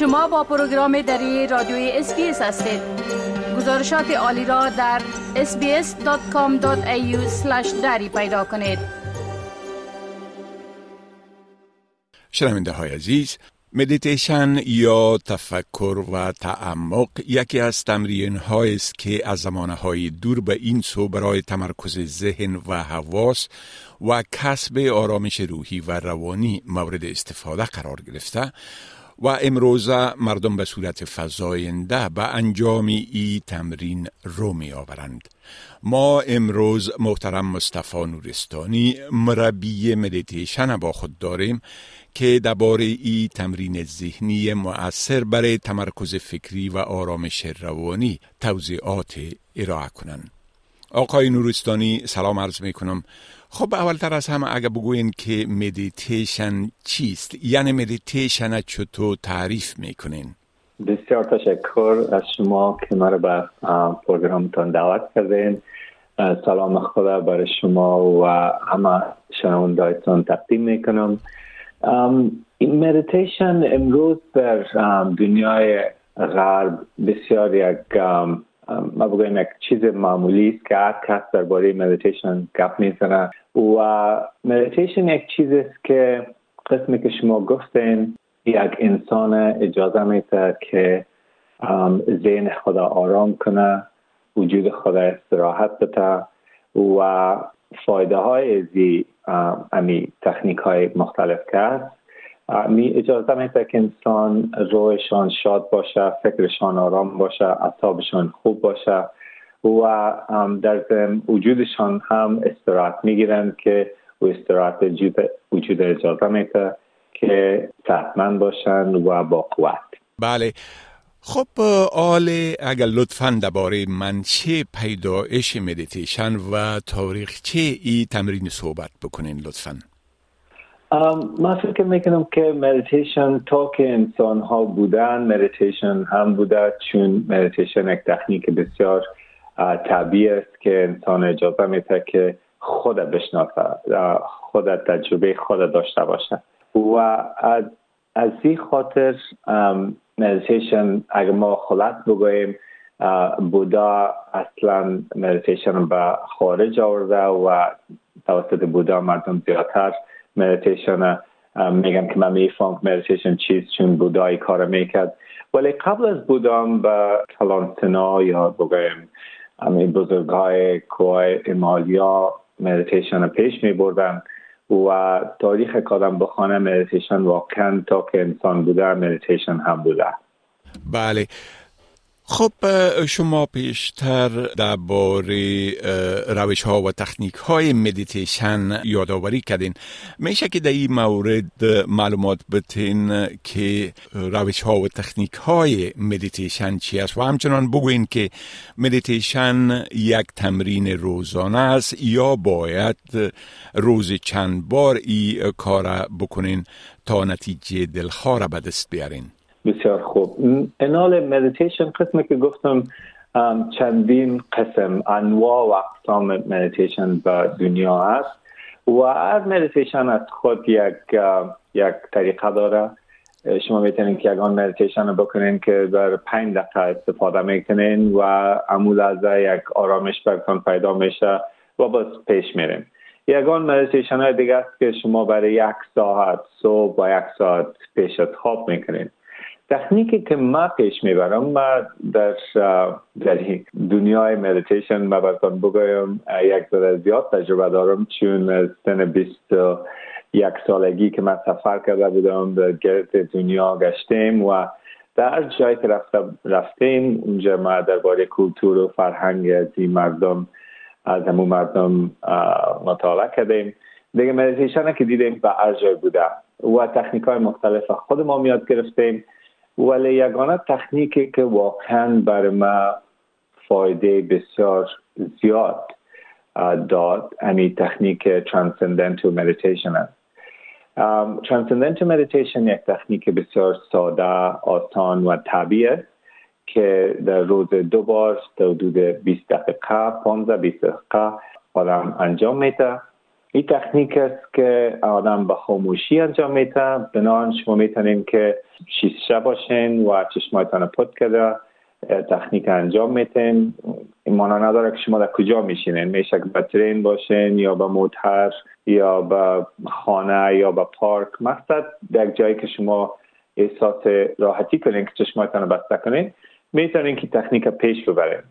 شما با پروگرام دری رادیوی SBS هستید. گزارشات عالی را در sbs.com.au دری پیدا کنید. شنونده های عزیز مدیتیشن یا تفکر و تعمق یکی از تمرین است که از زمانه های دور به این سو برای تمرکز ذهن و حواس و کسب آرامش روحی و روانی مورد استفاده قرار گرفته. و امروز مردم به صورت فزاینده به انجام ای تمرین رو می آورند. ما امروز محترم مصطفی نورستانی مربی مدیتیشن با خود داریم که درباره ای تمرین ذهنی مؤثر برای تمرکز فکری و آرامش روانی توضیحات ارائه کنند. آقای نورستانی سلام عرض می کنم خب اولتر از همه اگه بگوین که مدیتیشن چیست؟ یعنی مدیتیشن چطور تعریف می‌کنین؟ بسیار تشکر از شما که مرا به پروگرامتان دعوت کردین. سلام خدا برای شما و همه شنوندایتان تقدیم می‌کنم. این مدیتیشن امروز در دنیای غرب بسیار یک ما بگویم یک چیز معمولی است که هر کس درباره مدیتیشن گپ می‌زنه. و مدیتیشن یک چیز است که قسمی که شما گفتین یک انسان اجازه میده که ذهن خدا آرام کنه وجود خدا استراحت بده و فایده های زی امی تکنیک های مختلف که می اجازه میده که انسان روحشان شاد باشه فکرشان آرام باشه اعصابشان خوب باشه و در وجودشان هم استراحت می‌گیرند که و استراحت وجود اجازه میده که صحتمند باشند و با قوت. بله. خب حال اگر لطفا درباره منشأ پیدایش مدیتیشن و تاریخچه ای تمرین صحبت بکنین لطفا. من فکر می‌کنم که مدیتیشن تا که انسان ها بودن مدیتیشن هم بوده چون مدیتیشن یک تکنیک بسیار طبیعی است که انسان اجازه میده که خود بشناسه خود تجربه خود داشته باشه. و از از این خاطر مدیتیشن اگر ما خلاص بگوییم بودا اصلا مدیتیشن به خارج آورده و توسط بودا مردم زیادتر مدیتیشن میگم که من میفهم مدیتیشن چیست چون بودایی کار می‌کرد. ولی قبل از بودام به کلانتنا یا بگویم همین بزرگ های کوهای ایمالیا مدیتیشن پیش می بردن و تاریخ کادم بخانه مدیتیشن واقعا تا که انسان بوده مدیتیشن هم بوده. بله. خب شما پیشتر درباره روش ها و تکنیک های مدیتیشن یادآوری کردین. میشه که در این مورد معلومات بتین که روش ها و تکنیک های مدیتیشن چی است؟ و همچنان بگوین که مدیتیشن یک تمرین روزانه است یا باید روز چند بار ای کار بکنین تا نتیجه دلخواه به دست بیارین؟ بسیار خوب. انال مدیتیشن قسمی که گفتم چندین قسم انواع و اقسام مدیتیشن به دنیا هست و هر مدیتیشن از خود یک یک طریقه داره. شما می‌تونین که یکان مدیتیشن رو بکنین که در پنج دقیقه استفاده می‌کنین و عمول از یک آرامش برتان پیدا میشه و باز پیش میرین. یگان مدیتیشن های دیگه است که شما برای یک ساعت صبح و یک ساعت پیش از خواب می‌کنین. تکنیکی که ما پیش می‌برم ما در در دنیای مدیتیشن ما براتون بگویم یک ذره زیاد تجربه دارم چون از سن 20 یک سالگی که من سفر کرده بودم در گرد دنیا گشتیم و در جایی که رفتیم اونجا ما درباره کلتور و فرهنگ از این مردم از همون مردم مطالعه کردیم. دیگه مدیتیشن که دیدیم به هر جای بوده و تکنیک های مختلف خود ما یاد گرفتیم. ولی یگانه تکنیکی که واقعا بر ما فایده بسیار زیاد داد. امی تکنیک Transcendental Meditation است. Transcendental Meditation یک تکنیک بسیار ساده آسان و طبیعی که در روز دو بار در حدود 20 دقیقه 15 20 دقیقه آدم انجام میده. این تکنیک است که آدم به خاموشی انجام میده. بنان شما می‌تونین که شیشه باشین و چشمایتان پت کرده تکنیک انجام میتین معنا نداره که شما در کجا میشینین. میشه که به train باشین یا به موتر یا به خانه یا به پارک. مقصد در جایی که شما احساس راحتی کنین که چشمایتان بسته کنین می‌تونین که تکنیک پیش ببرین.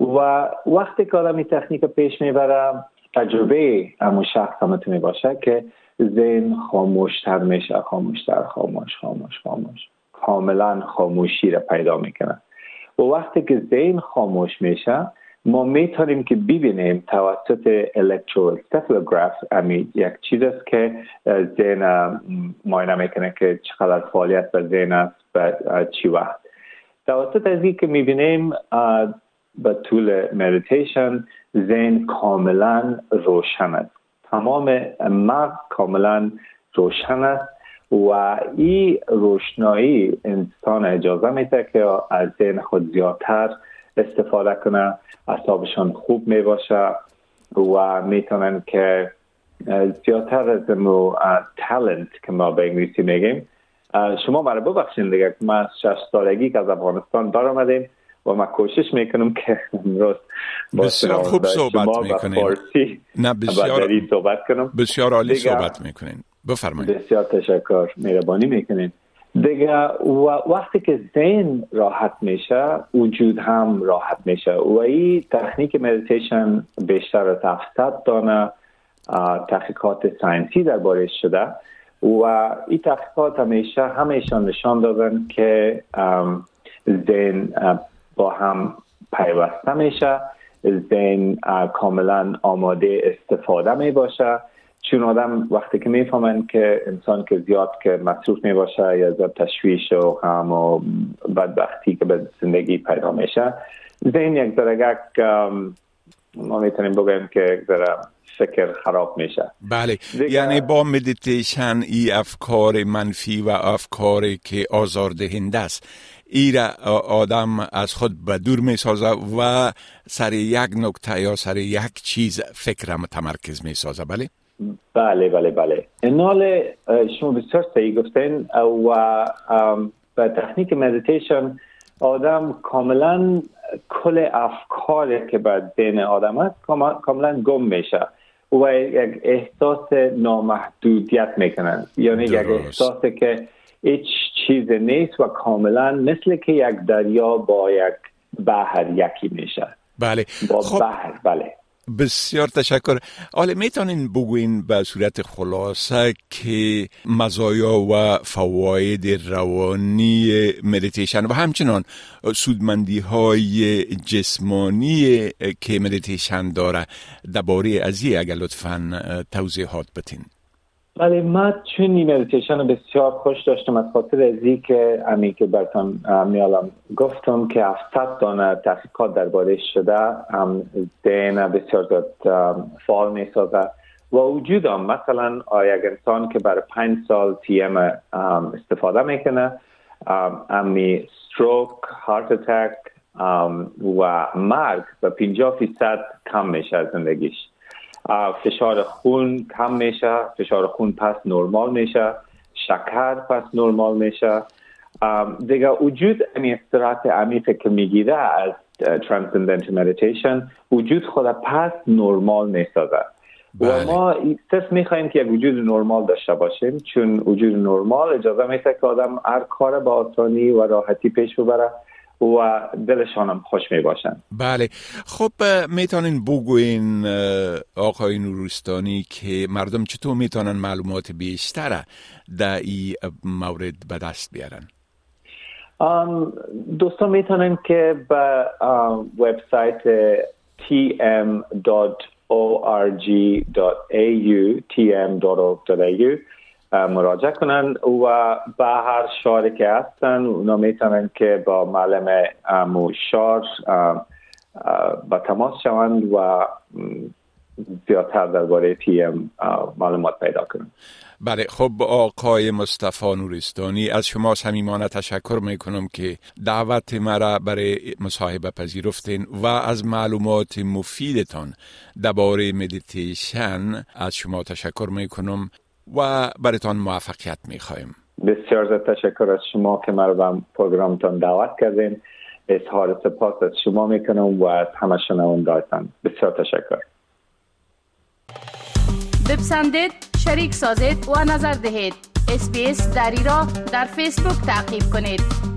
و وقتی که آدم این تکنیک پیش می‌بره تجربه همون شخص می‌تونه باشه که ذهن خاموشتر میشه خاموشتر خاموش خاموش خاموش. کاملا خاموشی را پیدا می‌کنه. و وقتی که ذهن خاموش میشه ما می‌تونیم که ببینیم توسط electroencephalograph امی یک چیز است که ذهن معاینه می‌کنه که چقدر فعالیت به ذهن است و چی وقت. توسط از که می‌بینیم به طول مدیتیشن ذهن کاملا روشن است. تمام مغز کاملا روشن است و این روشنایی انسان اجازه میده که از ذهن خود زیادتر استفاده کنه اصابشان خوب می باشه و می‌تونن که زیادتر از مو تالنت که ما به انگلیسی میگیم شما مرا ببخشین دیگه ما شش سالگی که از افغانستان برآمدیم. و ما کوشش می‌کنم که امروز بسیار خوب صحبت می‌کنین. نه بسیار صحبت کنم. بسیار عالی صحبت می‌کنین. بفرمایید. بسیار تشکر. مهربانی می‌کنین. دیگه وقتی که ذهن راحت میشه وجود هم راحت میشه. و این تکنیک مدیتیشن بیشتر از 700 دانه تحقیقات ساینسی دربارش شده. و این تحقیقات همیشه همیشان نشان دادن که ذهن هم پیوسته میشه. ذهن کاملا آماده استفاده می باشه چون آدم وقتی که می‌فهمن که انسان که زیاد که مصروف می باشه یا زیاد تشویش و غم و بدبختی که به زندگی پیدا میشه ذهن یک ذره ما می‌تونیم بگویم که ذره فکر خراب میشه. بله. یعنی با مدیتیشن ای افکار منفی و افکاری که آزاردهنده است. ای را آدم از خود به دور می سازه و سر یک نکته یا سر یک چیز فکر متمرکز می سازه بله؟ بله بله بله. انال شما بسیار صحیح گفتین و به تکنیک مدیتیشن آدم کاملا کل افکاری که به ذهن آدم است کاملا گم میشه. و یک احساس نامحدودیت می‌کنن. یعنی یک احساس که هیچ چیز نیست و کاملا مثل که یک دریا با یک بحر یکی میشه. بله. با خب. بحر بله. بسیار تشکر. حالا می‌تونین بگوین به صورت خلاصه که مزایا و فواید روانی مدیتیشن و همچنان سودمندی های جسمانی که مدیتیشن داره درباره از اگر لطفا توضیحات بتین ولی من چون این مدیتیشن بسیار خوش داشتم. از خاطر ازی که امی که برتان میالم گفتم که 700 دانه تحقیقات درباره شده دین بسیار زیاد فعال می سازه و وجود هم مثلا یک انسان که برای پنج سال تی ام استفاده می‌کنه امی ستروک هارت اتک و مرگ به 50 فیصد کم میشه زندگیش. فشار خون کم میشه فشار خون پس نرمال میشه شکر پس نرمال میشه. دیگه وجود امی استراحت عمیق که می‌گیره از Transcendent Meditation وجود خود پس نرمال می‌سازه و بله. ما صرف می‌خوایم که یک وجود نرمال داشته باشیم چون وجود نرمال اجازه میده که آدم هر کار با آسانی و راحتی پیش ببره. و دلشانم خوش می باشن بله. خب می‌تونین بگوین آقای نورستانی که مردم چطور می‌تونن معلومات بیشتر در این مورد به دست بیارن؟ دوستان می‌تونن که به وبسایت tm.org.au tm.org.au مراجعه کنن و به هر شاری که هستن اونا می‌تونن که با معلم امو شار به تماس شوند و زیادتر درباره TM معلومات پیدا کنم بله خب آقای مصطفی نورستانی از شما صمیمانه تشکر می کنم که دعوت مرا برای مصاحبه پذیرفتین و از معلومات مفیدتان درباره مدیتیشن از شما تشکر می کنم و برایتان موفقیت می خواهیم بسیار زیاد تشکر از شما که مرا به پروگرامتان دعوت کردین. اظهار سپاس از شما می‌کنم و از همه شنوندگانتان بسیار تشکر. بپسندید شریک سازید و نظر دهید. اسپیس دری را در فیسبوک تعقیب کنید.